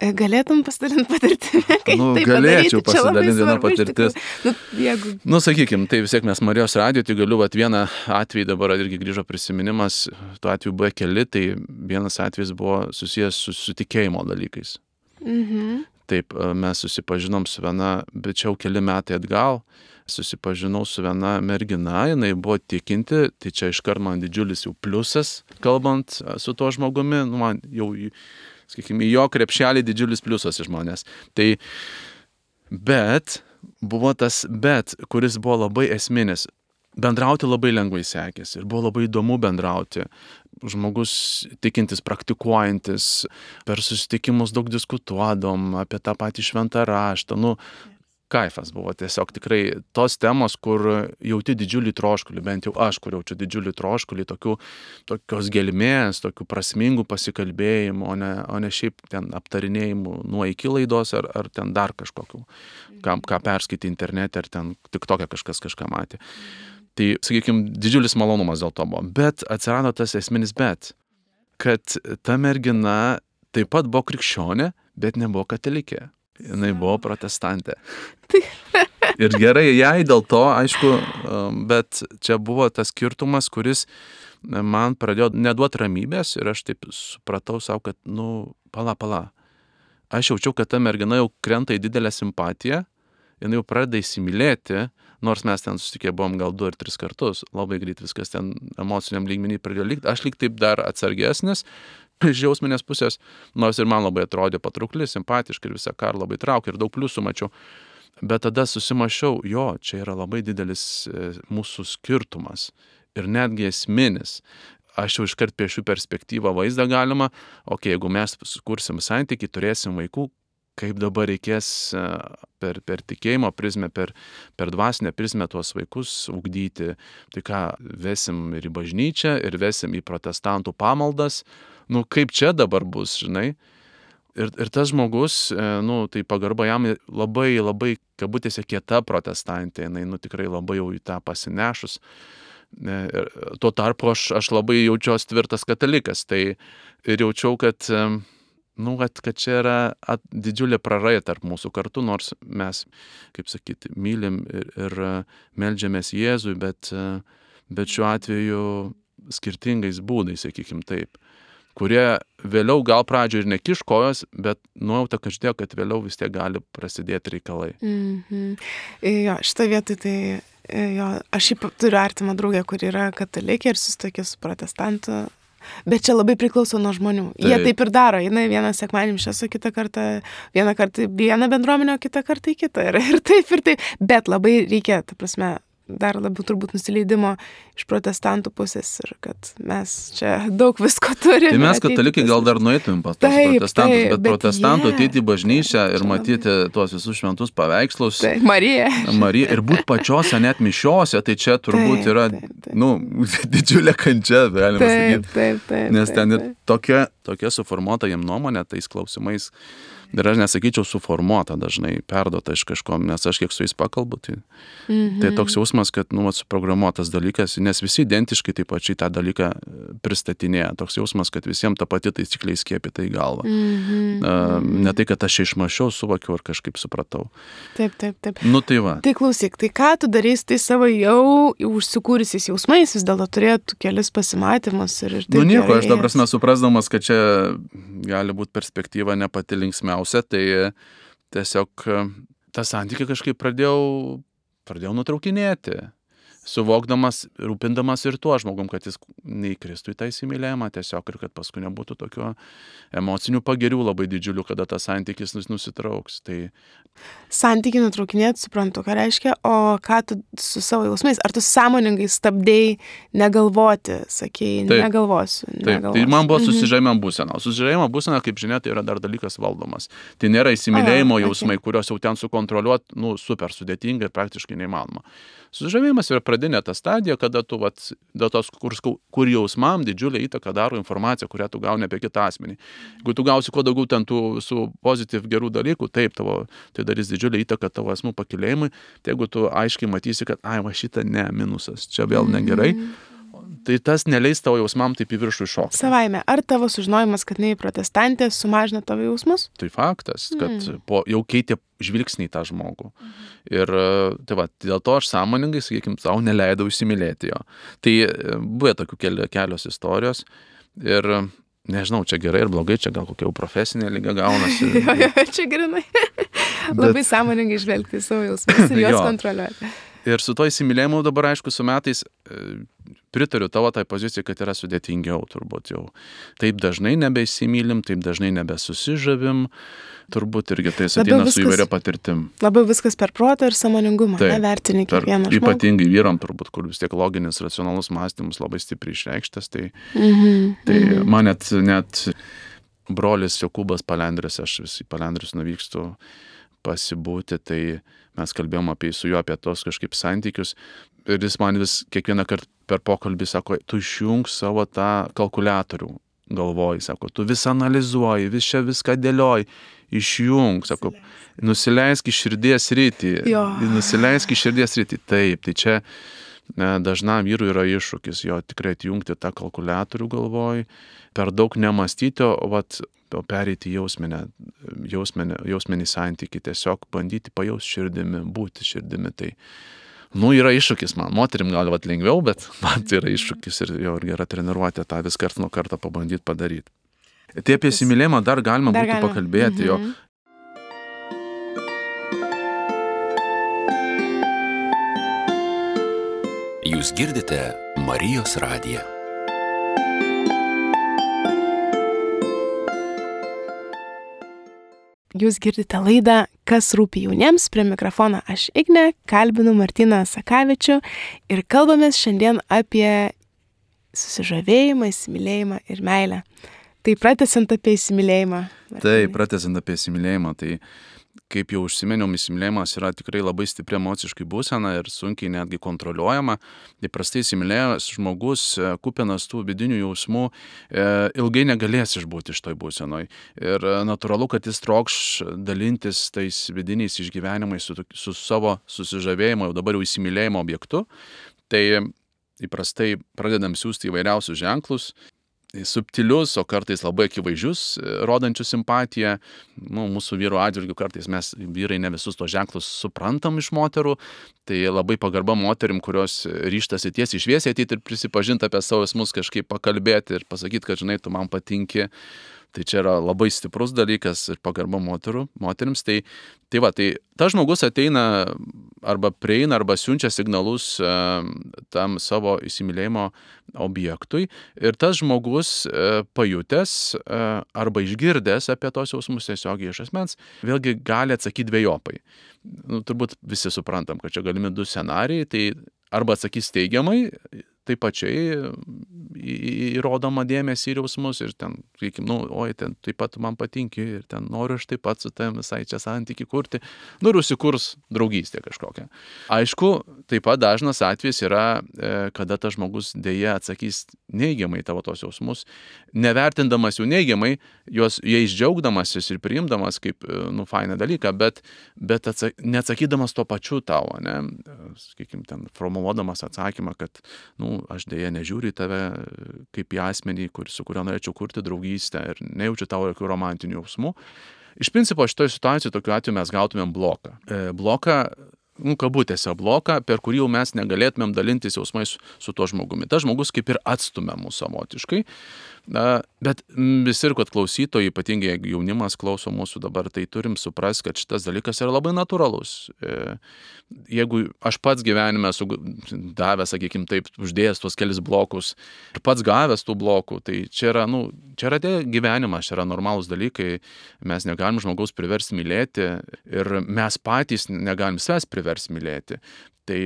S1: E, galėtum pasidalinti patirtimi, kaip
S2: nu,
S1: tai
S2: galėčiau
S1: pasidalinti
S2: vieną patirtis.
S1: Nu, jeigu...
S2: nu, sakykime, tai vis tiek mes Marijos radijo, tai galiu, vat, vieną atvejį dabar irgi grįžo prisiminimas, tuo atveju buvo keli, tai vienas atvejis buvo susijęs su sutikėjimo dalykais. Mhm. Taip, e, mes susipažinom su viena, bet čia jau keli metai atgal, susipažinau su viena mergina, jinai buvo tikinti, tai čia iškart man didžiulis jau pliusas, kalbant e, su tuo žmogumi, nu, man jau sakykime, jo krepšelį didžiulis pliusas iš žmonės. Tai, bet, buvo tas bet, kuris buvo labai esminis. Bendrauti labai lengvai sekėsi ir buvo labai įdomu bendrauti. Žmogus tikintis, praktikuojantis, per susitikimus daug diskutuodom apie tą patį šventą raštą. Nu, kaifas buvo tiesiog tikrai tos temos, kur jauti didžiulį troškulį, bent jau aš, kur jaučiu didžiulį troškulį, tokių, tokios gelmės, tokių prasmingų pasikalbėjimų, o ne, o ne šiaip ten aptarinėjimų nuo iki laidos ar, ar ten dar kažkokių, ką, ką perskaityti internete ar ten tik tokia kažkas kažką matė. Tai, sakykime, didžiulis malonumas dėl to buvo. Bet atsirado tas esminis bet, kad ta mergina taip pat buvo krikščionė, bet nebuvo katalikė jinai buvo protestantė. Ir gerai jai dėl to, aišku, um, bet čia buvo tas skirtumas, kuris man pradėjo neduoti ramybės ir aš taip supratau savo, kad, nu, pala, pala. Aš jaučiau, kad ta mergina jau krenta į didelę simpatiją, jinai jau pradeda įsimylėti, nors mes ten susitikę buvom gal du ar tris kartus, labai greit viskas ten emociniam lygmenį pradėjo likti, aš lyg taip dar atsargesnis, iš jausminės pusės, nors ir man labai atrodė patraukli, simpatiška ir visą karą labai traukia ir daug pliusų mačiau. Bet tada susimašiau, jo, čia yra labai didelis e, mūsų skirtumas ir netgi esminis. Aš jau iškart piešiu perspektyvą vaizdą galima, o okay, jeigu mes kursim santyki, turėsim vaikų, kaip dabar reikės e, per, per tikėjimo prizmę, per, per dvasinę prizmę tuos vaikus ugdyti. Tai ką, vesim ir į bažnyčią, ir vesim į protestantų pamaldas. Nu, kaip čia dabar bus, žinai? Ir, ir tas žmogus, e, nu, tai pagarba jam labai, labai, kabutėse, kieta protestantė, jinai, nu, tikrai labai jau į tą pasinešus. Ir tuo tarpu aš, aš labai jaučiuosi tvirtas katalikas. Tai ir jaučiau, kad, nu, kad, kad čia yra at, didžiulė praraja tarp mūsų kartu, nors mes, kaip sakyti, mylim ir, ir melžiamės Jėzui, bet, bet šiuo atveju skirtingais būdais, sakykim taip kurie vėliau gal pradžioje ir nekiš kojos, bet nuojauta každėjo, kad vėliau vis tiek gali prasidėti reikalai.
S1: Mm -hmm. Jo, šitą vietą tai jo, aš šiaip turiu artimą draugę, kur yra katalikė ir susitokė su protestantu. Bet čia labai priklauso nuo žmonių. Taip. Jie taip ir daro. Jis vieną sekmanį mišęs, o kitą kartą, vieną kartą vieną bendruomenę, o kitą kartą į kitą. Ir, ir taip, ir taip. Bet labai reikia, ta prasme, dar labiau turbūt nusileidimo iš protestantų pusės ir kad mes čia daug visko turime.
S2: Tai mes katalikai gal dar nueitumėm pas tos protestantus, taip, bet, bet protestantų yeah. ateiti į bažnyčią ir matyti tuos visus šventus paveikslus.
S1: Taip, Marija.
S2: Marija ir būti pačiose net mišiose, tai čia turbūt taip, yra, taip, taip. nu, didžiulė kančia, galima taip, sakyti. Taip, taip. Nes ten ir tokia, tokia suformuota jiem nuomonė tais klausimais ir aš nesakyčiau suformuota dažnai, perduota iš kažko, nes aš kiek su jais pakalbu, tai, mm -hmm. tai toks jausmas, kad, nu, suprogramuotas dalykas, nes visi identiškai taip pačiai tą dalyką e, pristatinėja. Toks jausmas, kad visiems ta pati taisyklė įskiepita į galvą. Mm -hmm. uh, ne tai, kad aš išmašiau, suvokiau ar kažkaip supratau.
S1: Taip, taip, taip.
S2: Nu tai va.
S1: Tai klausyk, tai ką tu darysi tai savo jau užsikūrusiais jausmais, vis dėlto turėtų kelis pasimatymus ir... ir
S2: nu nieko, aš dabar suprasdamas, kad čia gali būti perspektyva ne pati linksmiausia tai tiesiog tą santykį kažkaip pradėjau, pradėjau nutraukinėti suvokdamas, rūpindamas ir tuo žmogum, kad jis neįkristų į tą įsimylėjimą tiesiog ir kad paskui nebūtų tokio emocinių pagirių labai didžiulių, kada tas santykis nusitrauks. Tai...
S1: Santykį nutraukinėti, suprantu, ką reiškia, o ką tu su savo jausmais, ar tu sąmoningai stabdėjai negalvoti, sakėjai, taip, negalvosiu.
S2: Taip, negalvosiu. tai man buvo mhm. susižaidimo būsena. O susižaidimo būsena, kaip žinia, tai yra dar dalykas valdomas. Tai nėra įsimylėjimo A, jausmai, okay. kuriuos jau ten sukontroliuoti, nu, super sudėtinga ir praktiškai neįmanoma. Susižavėjimas yra pradinė ta stadija, kada tu, vat, dėl tos, kur, kur jausmam didžiulį įtaką daro informacija, kurią tu gauni apie kitą asmenį. Jeigu tu gausi kuo daugiau ten tų su pozityv gerų dalykų, taip, tavo, tai darys didžiulį įtaką tavo asmų pakilėjimui, tai jeigu tu aiškiai matysi, kad, ai, va šitą ne, minusas, čia vėl negerai. Mm -hmm tai tas neleis tavo jausmam taip į viršų iššokti.
S1: Savaime, ar tavo sužinojimas, kad nei protestantė sumažina tavo jausmus?
S2: Tai faktas, kad mm. po, jau keitė žvilgsnį į tą žmogų. Mm. Ir tai va, dėl to aš sąmoningai, sakykime, savo neleidau įsimylėti jo. Tai e, buvo tokių kelios istorijos. Ir nežinau, čia gerai ir blogai, čia gal kokia jau profesinė lyga gaunasi.
S1: jo, jo, čia grinai. Labai Bet... sąmoningai žvelgti savo jausmus ir juos kontroliuoti.
S2: Ir su to įsimylėjimu dabar, aišku, su metais e, pritariu tavo tai pozicijai, kad yra sudėtingiau turbūt jau. Taip dažnai nebeįsimylim, taip dažnai nebesusižavim, turbūt irgi tai ateina viskas, su įvairia patirtim.
S1: Labiau viskas per protą ir samoningumą, nevertini kiekvieną žmogų.
S2: Ypatingai vyram turbūt, kur vis tiek loginis, racionalus mąstymas labai stipriai išreikštas, tai, mm -hmm, tai mm -hmm. man net, net brolis Jokūbas Palendris, aš vis į Palendrius nuvykstu pasibūti, tai mes kalbėjom apie, su juo apie tos kažkaip santykius ir jis man vis kiekvieną kartą per pokalbį sako, tu išjung savo tą kalkulatorių galvoji, sako, tu vis analizuoji, vis čia viską dėlioji, išjung, sako, nusileisk iš širdies rytį, nusileisk iš širdies rytį. Taip, tai čia ne, dažnam vyrui yra iššūkis jo tikrai atjungti tą kalkulatorių galvoj, per daug nemastyti, o vat, pereiti jausminę, jausminę, jausminį santykį, tiesiog bandyti pajausti širdimi, būti širdimi. Tai nu, yra iššūkis man. Moterim gal vat lengviau, bet man tai yra iššūkis ir jau gera treniruotė tą vis kart nuo karto pabandyti padaryti. Tai apie įsimylėjimą dar galima dar būtų galima. pakalbėti, mhm. jo.
S3: Jūs girdite Marijos radiją.
S1: Jūs girdite laidą Kas rūpi jauniems, prie mikrofono aš Igne, kalbinu Martyną Sakavičių ir kalbamės šiandien apie susižavėjimą, įsimylėjimą ir meilę. Tai pratesant apie įsimylėjimą.
S2: Taip, pratesant apie įsimylėjimą, tai kaip jau užsimeniau, įsimylėjimas yra tikrai labai stipri emociškai būsena ir sunkiai netgi kontroliuojama. Įprastai įsimylėjęs žmogus, e, kupinas tų vidinių jausmų, e, ilgai negalės išbūti iš toj būsenoj. Ir e, natūralu, kad jis trokš dalintis tais vidiniais išgyvenimais su, su savo susižavėjimo, jau dabar jau įsimylėjimo objektu. Tai įprastai pradedam siūsti įvairiausius ženklus, subtilius, o kartais labai akivaizdžius, e, rodančius simpatiją. Nu, mūsų vyru atžvilgiu kartais mes vyrai ne visus tos ženklus suprantam iš moterų, tai labai pagarba moterim, kurios ryštasi tiesiai išviesiai ateit ir prisipažinti apie savo esmus, kažkaip pakalbėti ir pasakyti, kad žinai, tu man patinki. Tai čia yra labai stiprus dalykas ir pagarba moterų, moteriams. Tai, tai va, tai tas žmogus ateina arba prieina, arba siunčia signalus e, tam savo įsimylėjimo objektui ir tas žmogus e, pajutęs e, arba išgirdęs apie tos jausmus tiesiogiai iš asmens, vėlgi gali atsakyti dviejopai. Nu, turbūt visi suprantam, kad čia galimi du scenarijai, tai arba atsakys teigiamai, tai pačiai įrodoma dėmesį ir jausmus ir ten, sakykim, nu, oi, ten taip pat man patinki ir ten noriu aš taip pat su tavim visai čia santyki kurti, nu ir užsikurs draugystė kažkokia. Aišku, taip pat dažnas atvejis yra, e, kada tas žmogus dėja atsakys neigiamai tavo tos jausmus, nevertindamas jų neigiamai, juos jais džiaugdamasis ir priimdamas kaip, e, nu, fainą dalyką, bet, bet atsak, neatsakydamas tuo pačiu tavo, ne, sakykim, ten formuluodamas atsakymą, kad, nu, aš dėja nežiūriu į tave kaip į asmenį, kur, su kuriuo norėčiau kurti draugystę ir nejaučiu tavo jokių romantinių jausmų. Iš principo šitoje situacijoje tokiu atveju mes gautumėm bloką. E, bloką nu, kabutėse bloką, per kurį jau mes negalėtumėm dalintis jausmais su tuo žmogumi. Tas žmogus kaip ir atstumia mūsų savotiškai. Bet visi ir kad klausytojai, ypatingai jaunimas klauso mūsų dabar, tai turim suprasti, kad šitas dalykas yra labai natūralus. E, jeigu aš pats gyvenime esu davęs, sakykime taip, uždėjęs tuos kelis blokus ir pats gavęs tų blokų, tai čia yra, nu, čia yra gyvenimas, čia yra normalūs dalykai, mes negalim žmogaus priversti mylėti ir mes patys negalim savęs priversti mylėti. Tai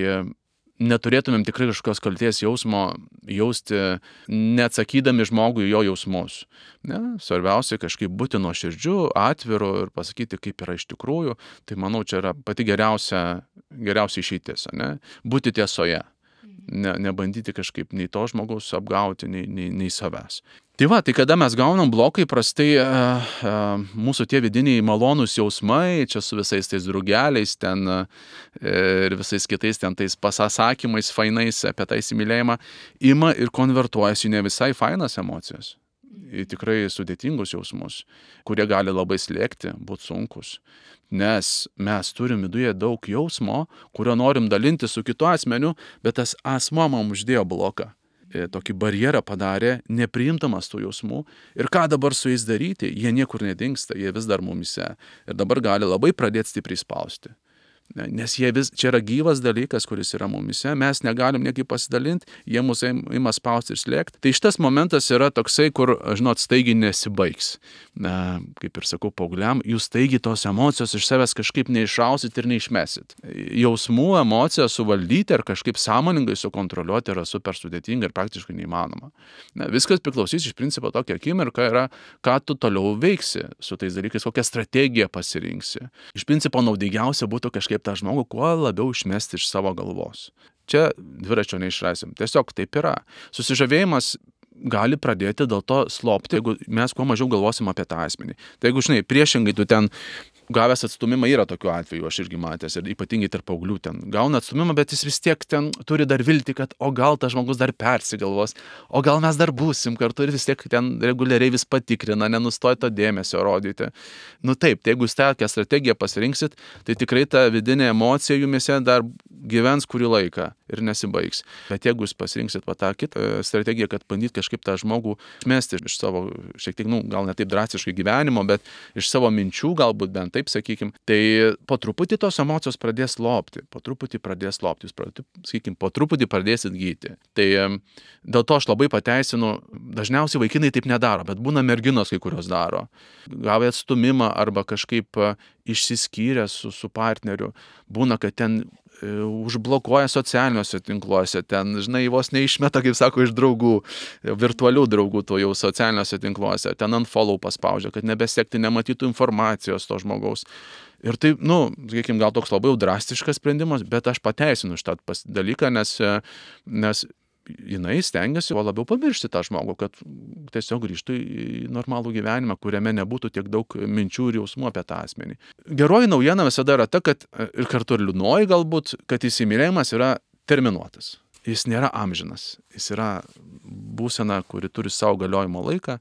S2: neturėtumėm tikrai kažkokios kalties jausmo jausti, neatsakydami žmogui jo jausmus. Ne? Svarbiausia kažkaip būti nuoširdžiu, atviru ir pasakyti, kaip yra iš tikrųjų. Tai manau, čia yra pati geriausia, geriausia išeitis. Ne? Būti tiesoje. Ne, nebandyti kažkaip nei to žmogaus apgauti, nei, nei, nei savęs. Tai va, tai kada mes gaunam blokai, prastai uh, uh, mūsų tie vidiniai malonūs jausmai, čia su visais tais drugeliais ten uh, ir visais kitais ten tais pasasakymais fainais apie tą įsimylėjimą, ima ir konvertuojasi ne visai fainas emocijas. Į tikrai sudėtingus jausmus, kurie gali labai slėgti, būti sunkus. Nes mes turim viduje daug jausmo, kurio norim dalinti su kitu asmeniu, bet tas asmo man uždėjo bloką E, tokį barjerą padarė, nepriimtamas tų jausmų. Ir ką dabar su jais daryti, jie niekur nedingsta, jie vis dar mumise. Ir dabar gali labai pradėti stipriai spausti. Nes jie vis, čia yra gyvas dalykas, kuris yra mumise, mes negalim niekaip pasidalinti, jie mūsų ima spausti ir slėgti. Tai šitas momentas yra toksai, kur, žinot, staigiai nesibaigs. Na, kaip ir sakau, paaugliam, jūs staigiai tos emocijos iš savęs kažkaip neišrausit ir neišmesit. Jausmų emociją suvaldyti ar kažkaip sąmoningai sukontroliuoti yra super sudėtinga ir praktiškai neįmanoma. Na, viskas priklausys iš principo tokia akimirka yra, ką tu toliau veiksi su tais dalykais, kokią strategiją pasirinksi. Iš principo naudingiausia būtų kažkaip tą žmogų kuo labiau išmesti iš savo galvos. Čia dviračio neišrasim. Tiesiog taip yra. Susižavėjimas gali pradėti dėl to slopti, jeigu mes kuo mažiau galvosim apie tą asmenį. Tai jeigu, žinai, priešingai tu ten gavęs atstumimą yra tokių atvejų, aš irgi matęs, ir ypatingai tarp paauglių ten gauna atstumimą, bet jis vis tiek ten turi dar vilti, kad o gal tas žmogus dar persigalvos, o gal mes dar būsim kartu ir vis tiek ten reguliariai vis patikrina, nenustoja to dėmesio rodyti. Nu taip, tai jeigu jūs tokią strategiją pasirinksit, tai tikrai ta vidinė emocija jumise dar gyvens kurį laiką ir nesibaigs. Bet jeigu jūs pasirinksit va tą kitą e, strategiją, kad bandyt kažkaip tą žmogų išmesti iš savo, šiek tiek, nu, gal ne taip drastiškai gyvenimo, bet iš savo minčių, galbūt bent taip sakykim, tai po truputį tos emocijos pradės lopti, po truputį pradės lopti, jūs, pradėt, sakykim, po truputį pradėsit gyti. Tai dėl to aš labai pateisinu, dažniausiai vaikinai taip nedaro, bet būna merginos kai kurios daro. Gavę atstumimą arba kažkaip išsiskyrę su, su partneriu, būna, kad ten e, užblokuoja socialiniuose tinkluose, ten, žinai, vos neišmeta, kaip sako, iš draugų, virtualių draugų to jau socialiniuose tinkluose, ten ant follow paspaudžia, kad nebesekti, nematytų informacijos to žmogaus. Ir tai, nu, sakykime, gal toks labai jau drastiškas sprendimas, bet aš pateisinu šitą dalyką, nes, nes jinai stengiasi kuo labiau pamiršti tą žmogų, kad tiesiog grįžtų į normalų gyvenimą, kuriame nebūtų tiek daug minčių ir jausmų apie tą asmenį. Geroji naujiena visada yra ta, kad ir kartu ir liūdnoji galbūt, kad įsimylėjimas yra terminuotas. Jis nėra amžinas, jis yra būsena, kuri turi savo galiojimo laiką.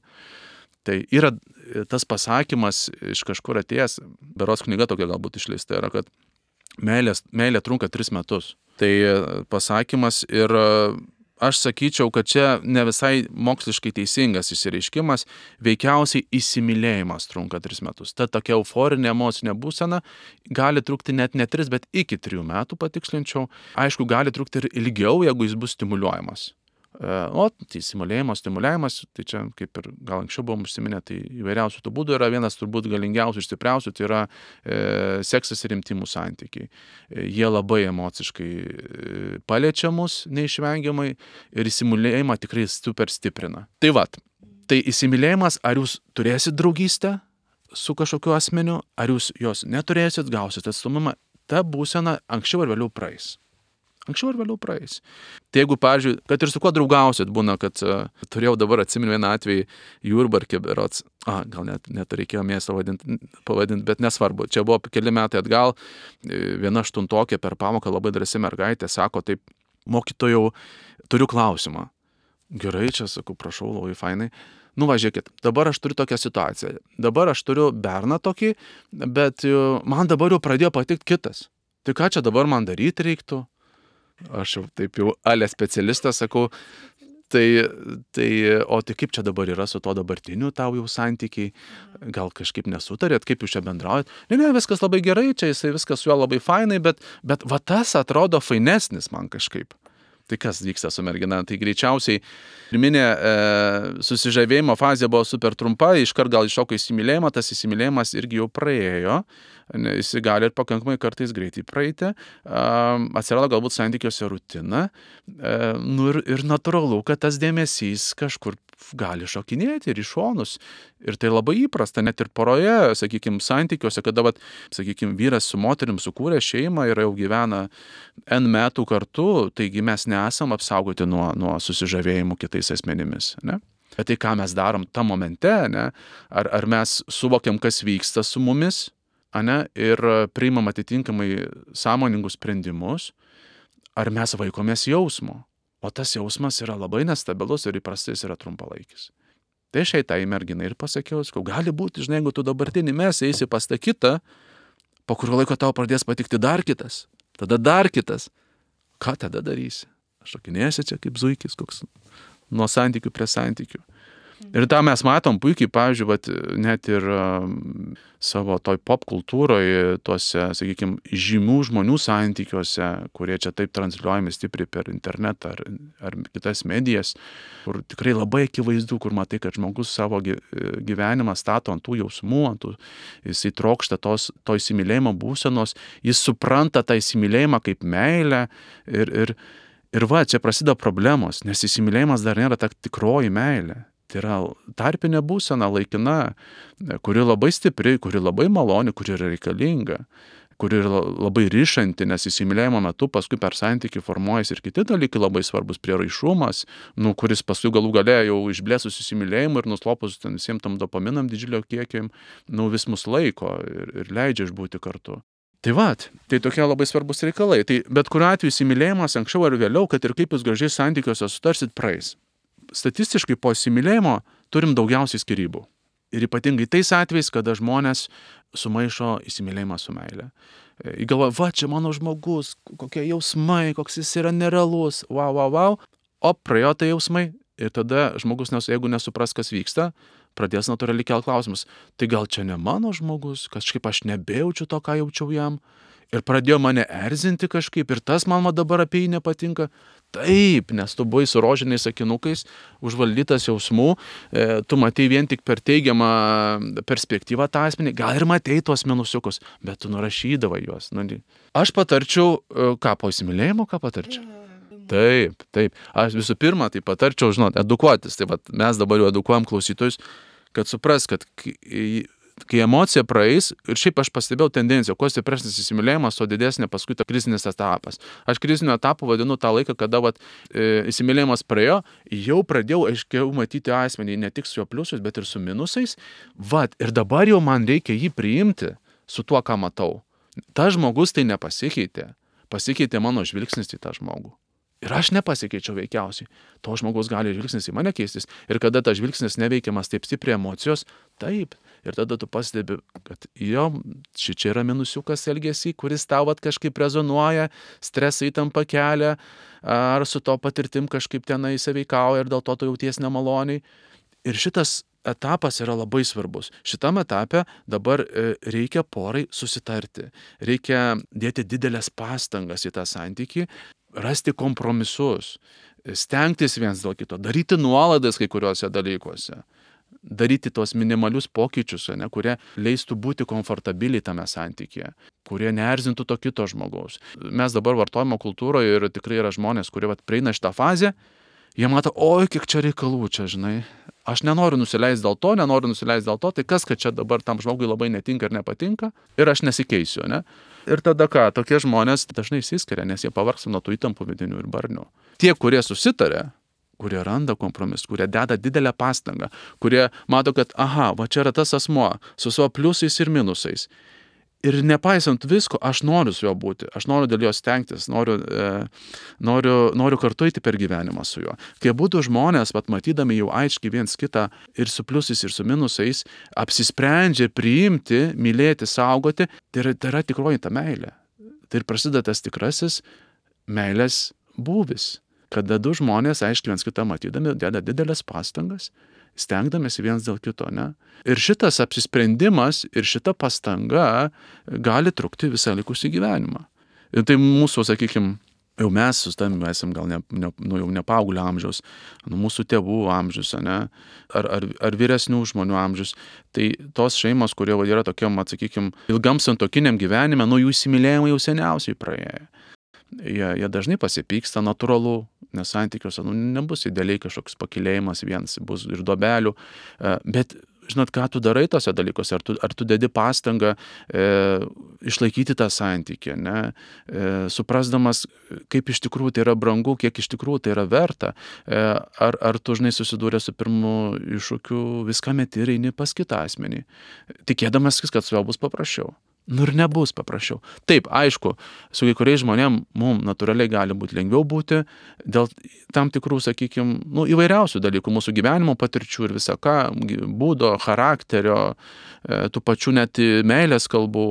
S2: Tai yra tas pasakymas iš kažkur atėjęs, beros knyga tokia galbūt išleista yra, kad meilės, meilė trunka tris metus. Tai pasakymas ir aš sakyčiau, kad čia ne visai moksliškai teisingas įsireiškimas, veikiausiai įsimylėjimas trunka 3 metus. Ta tokia euforinė emocinė būsena gali trukti net ne 3, bet iki 3 metų patikslinčiau. Aišku, gali trukti ir ilgiau, jeigu jis bus stimuliuojamas. E, o, tai simulėjimas, stimuliavimas, tai čia kaip ir gal anksčiau buvom užsiminę, tai įvairiausių tų būdų yra vienas turbūt galingiausių ir stipriausių, tai yra e, seksas ir intimų santykiai. E, jie labai emociškai e, paliečia mus neišvengiamai ir įsimylėjimą tikrai super stiprina. Tai vad, tai įsimylėjimas, ar jūs turėsit draugystę su kažkokiu asmeniu, ar jūs jos neturėsit, gausit atstumimą, ta būsena anksčiau ar vėliau praeis. Anksčiau ar vėliau praeis. Tai jeigu, pavyzdžiui, kad ir su kuo draugausit, būna, kad uh, turėjau dabar atsimenu vieną atvejį Jurbarkė berots, a, gal net, net reikėjo miestą pavadinti, bet nesvarbu. Čia buvo keli metai atgal, e, viena aštuntokė per pamoką labai drąsi mergaitė sako, taip, mokytojau, turiu klausimą. Gerai, čia sakau, prašau, labai fainai. Nu, važiuokit, dabar aš turiu tokią situaciją. Dabar aš turiu berną tokį, bet e, man dabar jau pradėjo patikti kitas. Tai ką čia dabar man daryti reiktų? Aš jau taip jau ale specialistas sakau, tai, tai, o tai kaip čia dabar yra su to dabartiniu tau jau santykiai, gal kažkaip nesutarėt, kaip jūs čia bendraujat. Ne, ne, viskas labai gerai, čia jisai viskas su juo labai fainai, bet, bet va tas atrodo fainesnis man kažkaip. Tai kas vyksta su mergina? Tai greičiausiai pirminė e, susižavėjimo fazė buvo super trumpa, iškart gal iššoko įsimylėjimą, tas įsimylėjimas irgi jau praėjo, jis gali ir pakankamai kartais greitai praeiti, atsirado galbūt santykiuose rutina, e, nu ir, ir natūralu, kad tas dėmesys kažkur gali šokinėti ir iš šonus. Ir tai labai įprasta, net ir poroje, sakykime, santykiuose, kada, vat, sakykime, vyras su moterim sukūrė šeimą ir jau gyvena N metų kartu, taigi mes nesam apsaugoti nuo, nuo susižavėjimų kitais asmenimis. Ne? Bet tai ką mes darom tam momente, ne? ar, ar mes suvokiam, kas vyksta su mumis, ane, ir priimam atitinkamai sąmoningus sprendimus, ar mes vaikomės jausmo. O tas jausmas yra labai nestabilus ir įprastai jis yra trumpalaikis. Tai šiai tai merginai ir pasakiau, sakau, gali būti, žinai, jeigu tu dabartinį mes eisi pas tą kitą, po kurio laiko tau pradės patikti dar kitas, tada dar kitas. Ką tada darysi? Aš šokinėsiu čia kaip zuikis, koks nuo santykių prie santykių. Ir tą mes matom puikiai, pavyzdžiui, vat, net ir um, savo toj pop kultūroje, tuose, sakykime, žymių žmonių santykiuose, kurie čia taip transliuojami stipriai per internetą ar, ar kitas medijas, kur tikrai labai akivaizdu, kur matai, kad žmogus savo gyvenimą stato ant tų jausmų, ant tų, jis įtrokšta tos, to įsimylėjimo būsenos, jis supranta tą įsimylėjimą kaip meilę ir, ir, ir va, čia prasideda problemos, nes įsimylėjimas dar nėra ta tikroji meilė. Tai yra tarpinė būsena, laikina, kuri labai stipri, kuri labai maloni, kuri yra reikalinga, kuri yra labai ryšanti, nes įsimylėjimo metu paskui per santykių formuojasi ir kiti dalykai labai svarbus, prieraišumas, nu, kuris paskui galų galėjo jau išblėsus įsimylėjimą ir nuslopus ten visiems tam dopaminam didžiulio kiekiam, nu, vis mus laiko ir, ir leidžia išbūti kartu. Tai va, tai tokie labai svarbus reikalai. Tai bet kuriuo atveju įsimylėjimas anksčiau ar vėliau, kad ir kaip jūs gražiai santykiuose sutarsit, praeis statistiškai po įsimylėjimo turim daugiausiai skirybų. Ir ypatingai tais atvejais, kada žmonės sumaišo įsimylėjimą su meile. Įgalvoja, va, čia mano žmogus, kokie jausmai, koks jis yra nerealus, wow, wow, wow. O praėjo tai jausmai ir tada žmogus, nes, jeigu nesupras, kas vyksta, pradės natūraliai kelt klausimus. Tai gal čia ne mano žmogus, kažkaip aš nebejaučiu to, ką jaučiau jam. Ir pradėjo mane erzinti kažkaip, ir tas man dabar apie jį nepatinka. Taip, nes tu buvai su rožiniais sakinukais, užvaldytas jausmų, e, tu matei vien tik per teigiamą perspektyvą tą asmenį, gal ir matei tuos minusiukus, bet tu nurašydavai juos. Nu, aš patarčiau, e, ką po įsimylėjimo, ką patarčiau. Taip, taip. Aš visų pirma, tai patarčiau, žinot, edukuotis. Tai mes dabar jau edukuojam klausytojus, kad supras, kad kai emocija praeis, ir šiaip aš pastebėjau tendenciją, kuo stipresnis įsimylėjimas, tuo didesnė paskui ta krizinis etapas. Aš kriziniu etapu vadinu tą laiką, kada vat, e, įsimylėjimas praėjo, jau pradėjau aiškiau matyti asmenį, ne tik su jo pliusais, bet ir su minusais. Vat, ir dabar jau man reikia jį priimti su tuo, ką matau. Ta žmogus tai nepasikeitė. Pasikeitė mano žvilgsnis į tą žmogų. Ir aš nepasikeičiau veikiausiai. To žmogus gali žvilgsnis į mane keistis. Ir kada tas žvilgsnis neveikiamas taip stipriai emocijos, taip. Ir tada tu pastebi, kad jo, ši čia yra minusiukas elgesį, kuris tau vat kažkaip rezonuoja, stresai tampa kelia, ar su to patirtim kažkaip tenai įsiveikauja ir dėl to tu jauties nemaloniai. Ir šitas etapas yra labai svarbus. Šitam etape dabar e, reikia porai susitarti, reikia dėti didelės pastangas į tą santyki, rasti kompromisus, stengtis viens dėl kito, daryti nuolaidas kai kuriuose dalykuose, daryti tos minimalius pokyčius, ne, kurie leistų būti komfortabiliai tame santykėje, kurie neerzintų to kito žmogaus. Mes dabar vartojimo kultūroje ir tikrai yra žmonės, kurie vat, prieina šitą fazę, jie mato, oi, kiek čia reikalų čia, žinai. Aš nenoriu nusileisti dėl to, nenoriu nusileisti dėl to, tai kas, kad čia dabar tam žmogui labai netinka ir nepatinka ir aš nesikeisiu, ne? Ir tada ką, tokie žmonės dažnai įsiskiria, nes jie pavargsta nuo tų įtampų vidinių ir barnių. Tie, kurie susitarė, kurie randa kompromis, kurie deda didelę pastangą, kurie mato, kad, aha, va čia yra tas asmuo su savo pliusais ir minusais. Ir nepaisant visko, aš noriu su juo būti, aš noriu dėl jo stengtis, noriu, e, noriu, noriu kartu eiti per gyvenimą su juo. Kai būtų žmonės, pat matydami jau aiškiai viens kitą ir su pliusais, ir su minusais, apsisprendžia priimti, mylėti, saugoti, tai yra, tai yra tikroji ta meilė. Tai ir prasideda tas tikrasis meilės būvis, kada du žmonės, aiškiai viens kitą matydami, deda didelės pastangas stengdamėsi viens dėl kito, ne? Ir šitas apsisprendimas ir šita pastanga gali trukti visą likusį gyvenimą. Ir tai mūsų, sakykime, jau mes su tavim esam gal ne, ne, nu, jau ne paauglio amžiaus, nu, mūsų tėvų amžius, ne, ar, ar, ar vyresnių žmonių amžius, tai tos šeimos, kurie yra tokiam, atsakykime, ilgam santokiniam gyvenime, nu jų įsimylėjimai jau seniausiai praėjo jie, jie dažnai pasipyksta natūralu, nes santykiuose nu, nebus idealiai kažkoks pakilėjimas, vienas bus ir dobelių, e, bet žinot, ką tu darai tose dalykuose, ar tu, ar tu dedi pastangą e, išlaikyti tą santykį, ne, e, suprasdamas, kaip iš tikrųjų tai yra brangu, kiek iš tikrųjų tai yra verta, e, ar, ar tu žinai susidūrė su pirmu iššūkiu, viską meti ir eini pas kitą asmenį, tikėdamas, kad su juo bus paprasčiau. Nu ir nebus paprasčiau. Taip, aišku, su kai kuriais žmonėm mums natūraliai gali būti lengviau būti dėl tam tikrų, sakykime, nu, įvairiausių dalykų, mūsų gyvenimo patirčių ir visą ką, būdo, charakterio, e, tų pačių net meilės kalbų,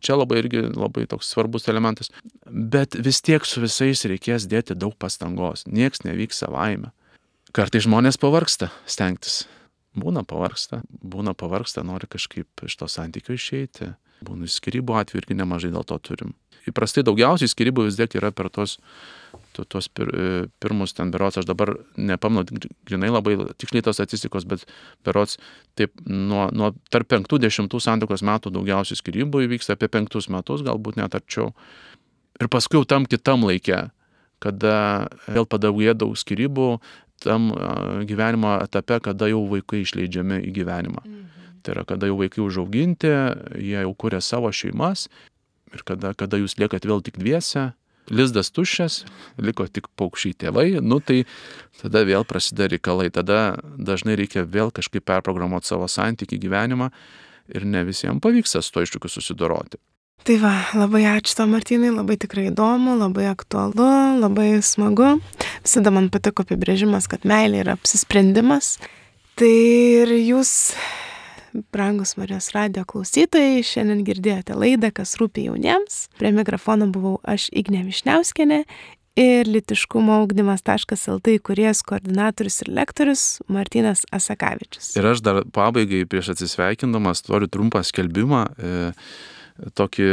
S2: čia labai irgi labai toks svarbus elementas. Bet vis tiek su visais reikės dėti daug pastangos, nieks nevyks savaime. Kartai žmonės pavarksta stengtis. Būna pavarksta, būna pavarksta, nori kažkaip iš to santykio išeiti Būna skirybų atveju irgi nemažai dėl to turim. Įprastai daugiausiai skirybų vis tiek yra per tos, to, tos pir, e, pirmus ten berots, aš dabar nepamnu grinai labai tiksliai tos statistikos, bet berots taip nuo, nuo tarp penktų dešimtų santokos metų daugiausiai skirybų įvyksta apie penktus metus, galbūt net arčiau. Ir paskui jau tam kitam laikė, kada vėl padaugėja daug skirybų, tam gyvenimo etape, kada jau vaikai išleidžiami į gyvenimą. Mhm. Tai yra, kada jau vaikai užauginti, jie jau kuria savo šeimas ir kada, kada jūs liekat vėl tik dviese, lizdas tuščias, liko tik paukščiai tėvai, nu tai tada vėl prasideda reikalai, tada dažnai reikia vėl kažkaip perprogramuoti savo santyki gyvenimą ir ne visiems pavyksta su to iššūkiu susidoroti.
S1: Tai va, labai ačiū to Martinai, labai tikrai įdomu, labai aktualu, labai smagu. Visada man patiko apibrėžimas, kad meilė yra apsisprendimas. Tai ir jūs brangus Marijos radio klausytojai, šiandien girdėjote laidą, kas rūpi jauniems. Prie mikrofono buvau aš Ignė Višniauskenė ir litiškumo augdymas.lt įkurėjas koordinatorius ir lektorius Martinas Asakavičius.
S2: Ir aš dar pabaigai prieš atsisveikindamas noriu trumpą skelbimą. E, tokį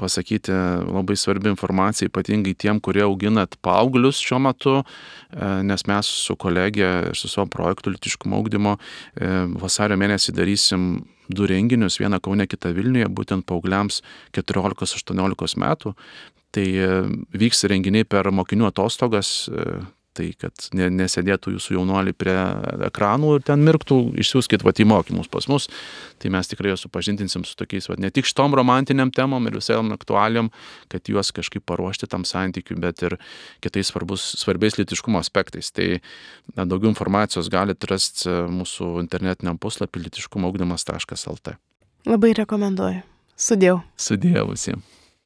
S2: pasakyti labai svarbi informacija, ypatingai tiem, kurie auginat paauglius šiuo metu, e, nes mes su kolegė ir su savo projektu Litiškumo augdymo e, vasario mėnesį darysim du renginius, vieną Kaune, kitą Vilniuje, būtent paaugliams 14-18 metų. Tai e, vyks renginiai per mokinių atostogas, tai kad ne, nesėdėtų jūsų jaunuoliai prie ekranų ir ten mirktų, išsiųskit vat į mokymus pas mus, tai mes tikrai juos supažindinsim su tokiais, vat, ne tik šitom romantiniam temom ir visam aktualiam, kad juos kažkaip paruošti tam santykiu, bet ir kitais svarbus, svarbiais litiškumo aspektais. Tai na, daugiau informacijos galite rasti mūsų internetiniam puslapį litiškumo augdymas.lt.
S1: Labai rekomenduoju. Sudėjau.
S2: Sudėjau visiems.